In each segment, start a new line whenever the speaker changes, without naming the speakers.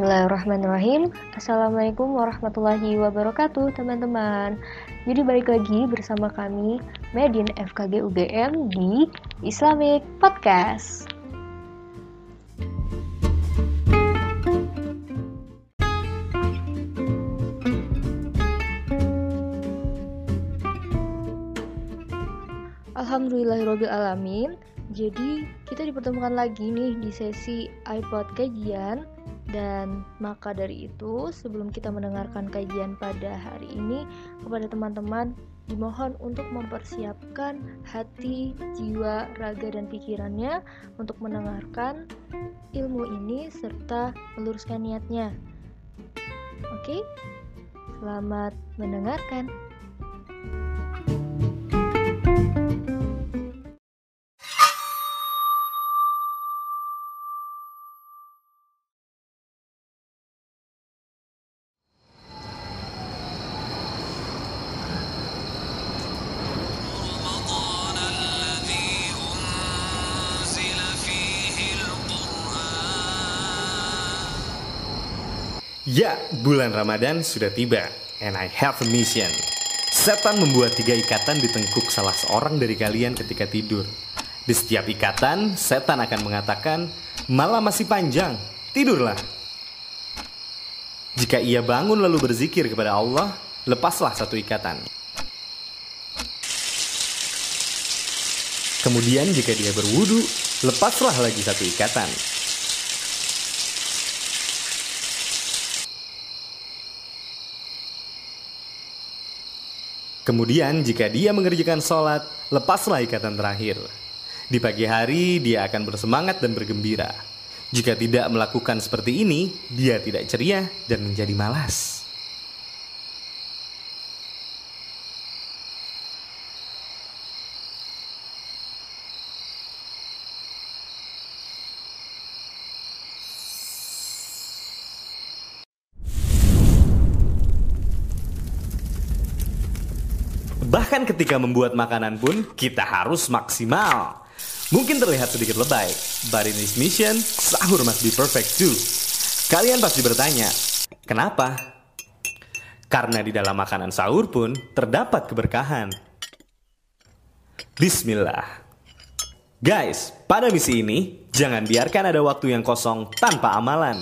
Bismillahirrahmanirrahim. Assalamualaikum warahmatullahi wabarakatuh teman-teman. Jadi balik lagi bersama kami Medin FKG UGM di Islamic Podcast. Alhamdulillahirrohmanirrohim Jadi kita dipertemukan lagi nih di sesi iPod kajian dan maka dari itu, sebelum kita mendengarkan kajian pada hari ini, kepada teman-teman dimohon untuk mempersiapkan hati, jiwa, raga, dan pikirannya untuk mendengarkan ilmu ini serta meluruskan niatnya. Oke, selamat mendengarkan.
Ya, bulan Ramadan sudah tiba, and I have a mission. Setan membuat tiga ikatan di tengkuk salah seorang dari kalian ketika tidur. Di setiap ikatan, setan akan mengatakan, malam masih panjang, tidurlah. Jika ia bangun lalu berzikir kepada Allah, lepaslah satu ikatan. Kemudian jika dia berwudu, lepaslah lagi satu ikatan. Kemudian jika dia mengerjakan sholat, lepaslah ikatan terakhir. Di pagi hari dia akan bersemangat dan bergembira. Jika tidak melakukan seperti ini, dia tidak ceria dan menjadi malas. Bahkan ketika membuat makanan pun kita harus maksimal. Mungkin terlihat sedikit lebay, but in this mission, sahur must be perfect too. Kalian pasti bertanya, kenapa? Karena di dalam makanan sahur pun terdapat keberkahan. Bismillah. Guys, pada misi ini, jangan biarkan ada waktu yang kosong tanpa amalan.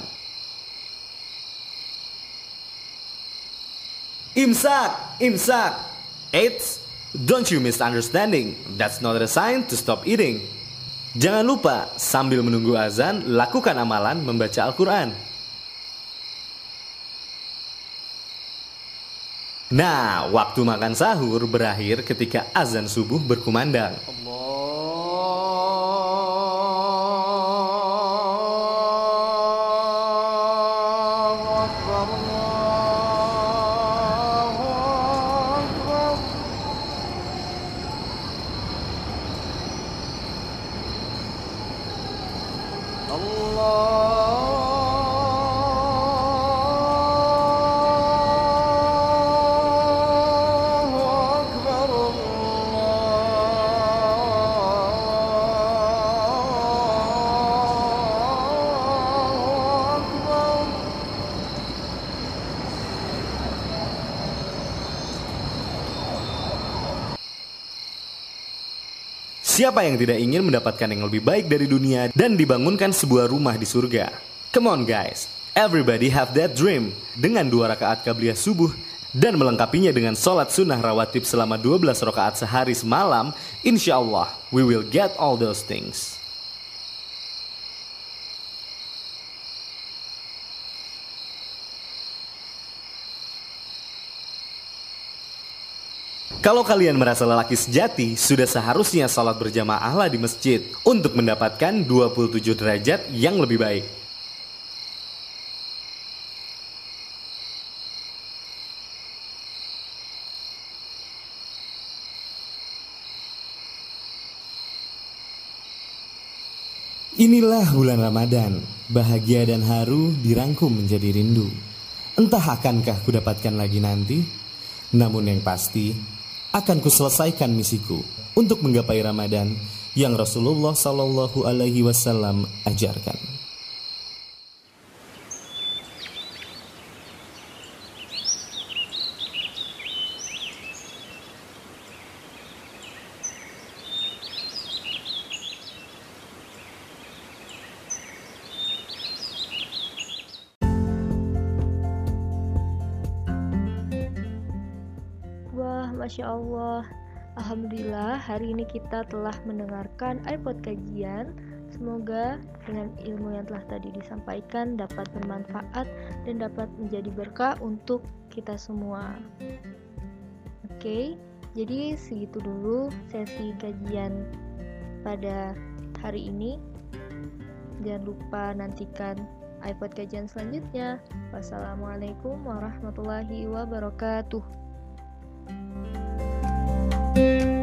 Imsak, imsak. Eits, don't you misunderstanding. That's not a sign to stop eating. Jangan lupa, sambil menunggu azan, lakukan amalan membaca Al-Quran. Nah, waktu makan sahur berakhir ketika azan subuh berkumandang.
الله
Siapa yang tidak ingin mendapatkan yang lebih baik dari dunia dan dibangunkan sebuah rumah di surga? Come on guys, everybody have that dream. Dengan dua rakaat kabliyah subuh dan melengkapinya dengan sholat sunnah rawatib selama 12 rakaat sehari semalam, insya Allah we will get all those things. Kalau kalian merasa lelaki sejati, sudah seharusnya sholat berjamaahlah di masjid untuk mendapatkan 27 derajat yang lebih baik. Inilah bulan Ramadan, bahagia dan haru dirangkum menjadi rindu. Entah akankah kudapatkan lagi nanti, namun yang pasti akan kuselesaikan misiku untuk menggapai Ramadan yang Rasulullah Shallallahu Alaihi Wasallam ajarkan.
Masya Allah. Alhamdulillah hari ini kita telah mendengarkan iPod kajian. Semoga dengan ilmu yang telah tadi disampaikan dapat bermanfaat dan dapat menjadi berkah untuk kita semua. Oke, jadi segitu dulu sesi kajian pada hari ini. Jangan lupa nantikan iPod kajian selanjutnya. Wassalamualaikum warahmatullahi wabarakatuh. Thank you.